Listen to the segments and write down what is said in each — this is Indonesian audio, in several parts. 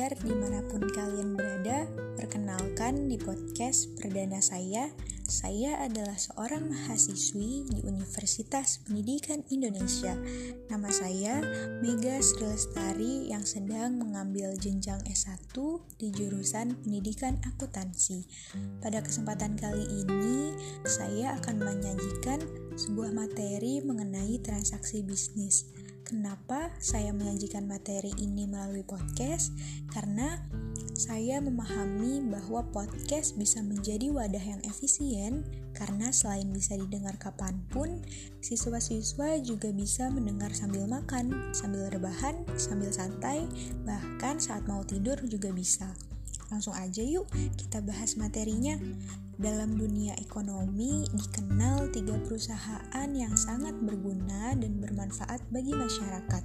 pelajar di mana pun kalian berada, perkenalkan di podcast perdana saya. Saya adalah seorang mahasiswi di Universitas Pendidikan Indonesia. Nama saya Mega Sri Lestari yang sedang mengambil jenjang S1 di jurusan Pendidikan Akuntansi. Pada kesempatan kali ini, saya akan menyajikan sebuah materi mengenai transaksi bisnis. Kenapa saya menyajikan materi ini melalui podcast? Karena saya memahami bahwa podcast bisa menjadi wadah yang efisien karena selain bisa didengar kapan pun, siswa-siswa juga bisa mendengar sambil makan, sambil rebahan, sambil santai, bahkan saat mau tidur juga bisa. Langsung aja yuk kita bahas materinya. Dalam dunia ekonomi dikenal tiga perusahaan yang sangat berguna dan bermanfaat bagi masyarakat.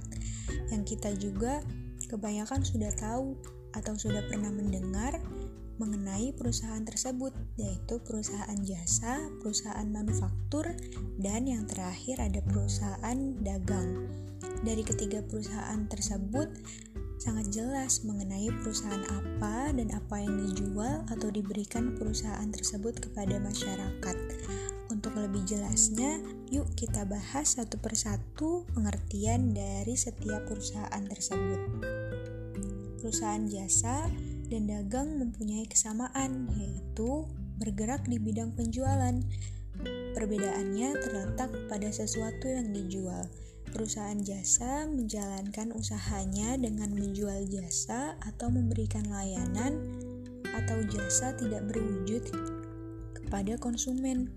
Yang kita juga kebanyakan sudah tahu atau sudah pernah mendengar mengenai perusahaan tersebut, yaitu perusahaan jasa, perusahaan manufaktur, dan yang terakhir ada perusahaan dagang. Dari ketiga perusahaan tersebut, sangat jelas mengenai perusahaan apa dan apa yang dijual atau diberikan perusahaan tersebut kepada masyarakat. Untuk lebih jelasnya, yuk kita bahas satu persatu pengertian dari setiap perusahaan tersebut. Perusahaan jasa dan dagang mempunyai kesamaan, yaitu bergerak di bidang penjualan. Perbedaannya terletak pada sesuatu yang dijual. Perusahaan jasa menjalankan usahanya dengan menjual jasa atau memberikan layanan atau jasa tidak berwujud kepada konsumen.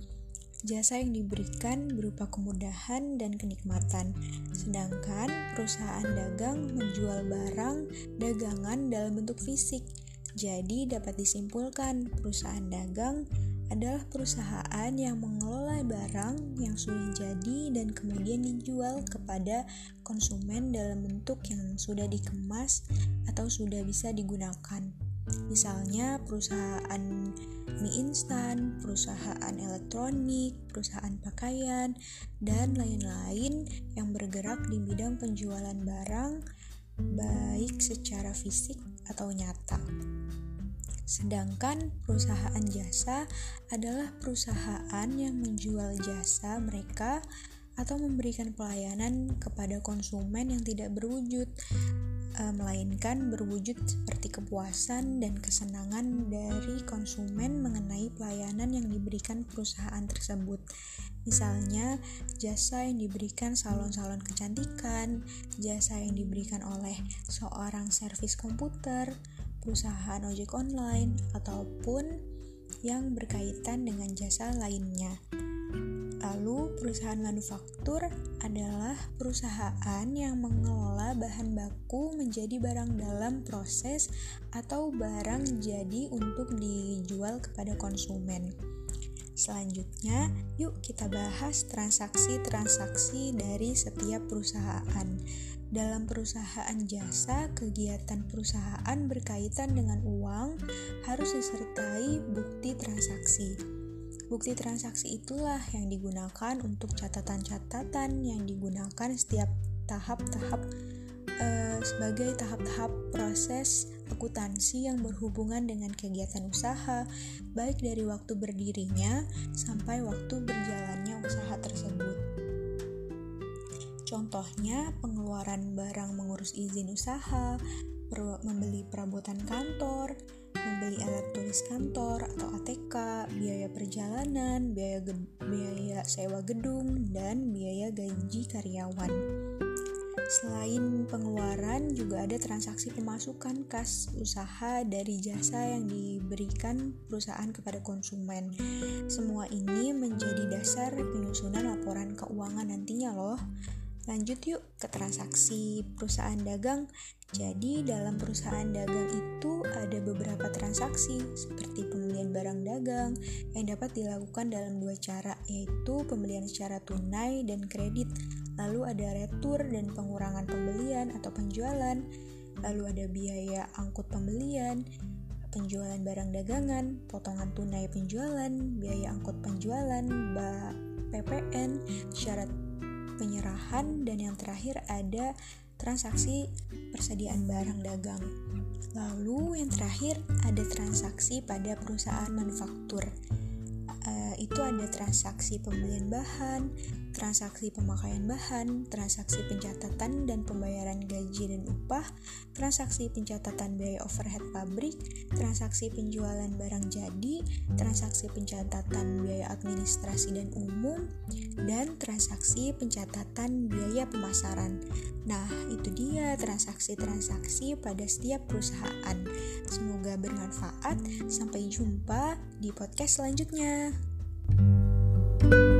Jasa yang diberikan berupa kemudahan dan kenikmatan, sedangkan perusahaan dagang menjual barang dagangan dalam bentuk fisik. Jadi, dapat disimpulkan, perusahaan dagang adalah perusahaan yang mengelola barang yang sudah jadi dan kemudian dijual kepada konsumen dalam bentuk yang sudah dikemas atau sudah bisa digunakan. Misalnya perusahaan mie instan, perusahaan elektronik, perusahaan pakaian, dan lain-lain yang bergerak di bidang penjualan barang baik secara fisik atau nyata. Sedangkan perusahaan jasa adalah perusahaan yang menjual jasa mereka atau memberikan pelayanan kepada konsumen yang tidak berwujud, eh, melainkan berwujud seperti kepuasan dan kesenangan dari konsumen mengenai pelayanan yang diberikan perusahaan tersebut. Misalnya, jasa yang diberikan salon-salon kecantikan, jasa yang diberikan oleh seorang servis komputer, perusahaan ojek online, ataupun yang berkaitan dengan jasa lainnya. Lalu, perusahaan manufaktur adalah perusahaan yang mengelola bahan baku menjadi barang dalam proses atau barang jadi untuk dijual kepada konsumen. Selanjutnya, yuk kita bahas transaksi-transaksi dari setiap perusahaan. Dalam perusahaan jasa, kegiatan perusahaan berkaitan dengan uang harus disertai bukti transaksi. Bukti transaksi itulah yang digunakan untuk catatan-catatan yang digunakan setiap tahap-tahap eh, sebagai tahap-tahap proses akuntansi yang berhubungan dengan kegiatan usaha, baik dari waktu berdirinya sampai waktu berjalannya usaha tersebut. Contohnya, pengeluaran barang mengurus izin usaha, membeli perabotan kantor, membeli alat tulis kantor atau ATK, biaya perjalanan, biaya, biaya sewa gedung, dan biaya gaji karyawan. Selain pengeluaran, juga ada transaksi pemasukan kas usaha dari jasa yang diberikan perusahaan kepada konsumen. Semua ini menjadi dasar penyusunan laporan keuangan nantinya loh. Lanjut yuk ke transaksi perusahaan dagang. Jadi dalam perusahaan dagang itu ada beberapa transaksi seperti pembelian barang dagang yang dapat dilakukan dalam dua cara yaitu pembelian secara tunai dan kredit. Lalu ada retur dan pengurangan pembelian atau penjualan. Lalu ada biaya angkut pembelian, penjualan barang dagangan, potongan tunai penjualan, biaya angkut penjualan, PPN, syarat penyerahan, dan yang terakhir ada transaksi persediaan barang dagang. Lalu yang terakhir ada transaksi pada perusahaan manufaktur. Uh, itu ada transaksi pembelian bahan, transaksi pemakaian bahan, transaksi pencatatan dan pembayaran gaji dan upah, transaksi pencatatan biaya overhead pabrik, transaksi penjualan barang jadi, transaksi pencatatan biaya administrasi dan umum, dan transaksi pencatatan biaya pemasaran. Nah, itu dia transaksi-transaksi pada setiap perusahaan. Semoga bermanfaat. Sampai jumpa di podcast selanjutnya. Thank you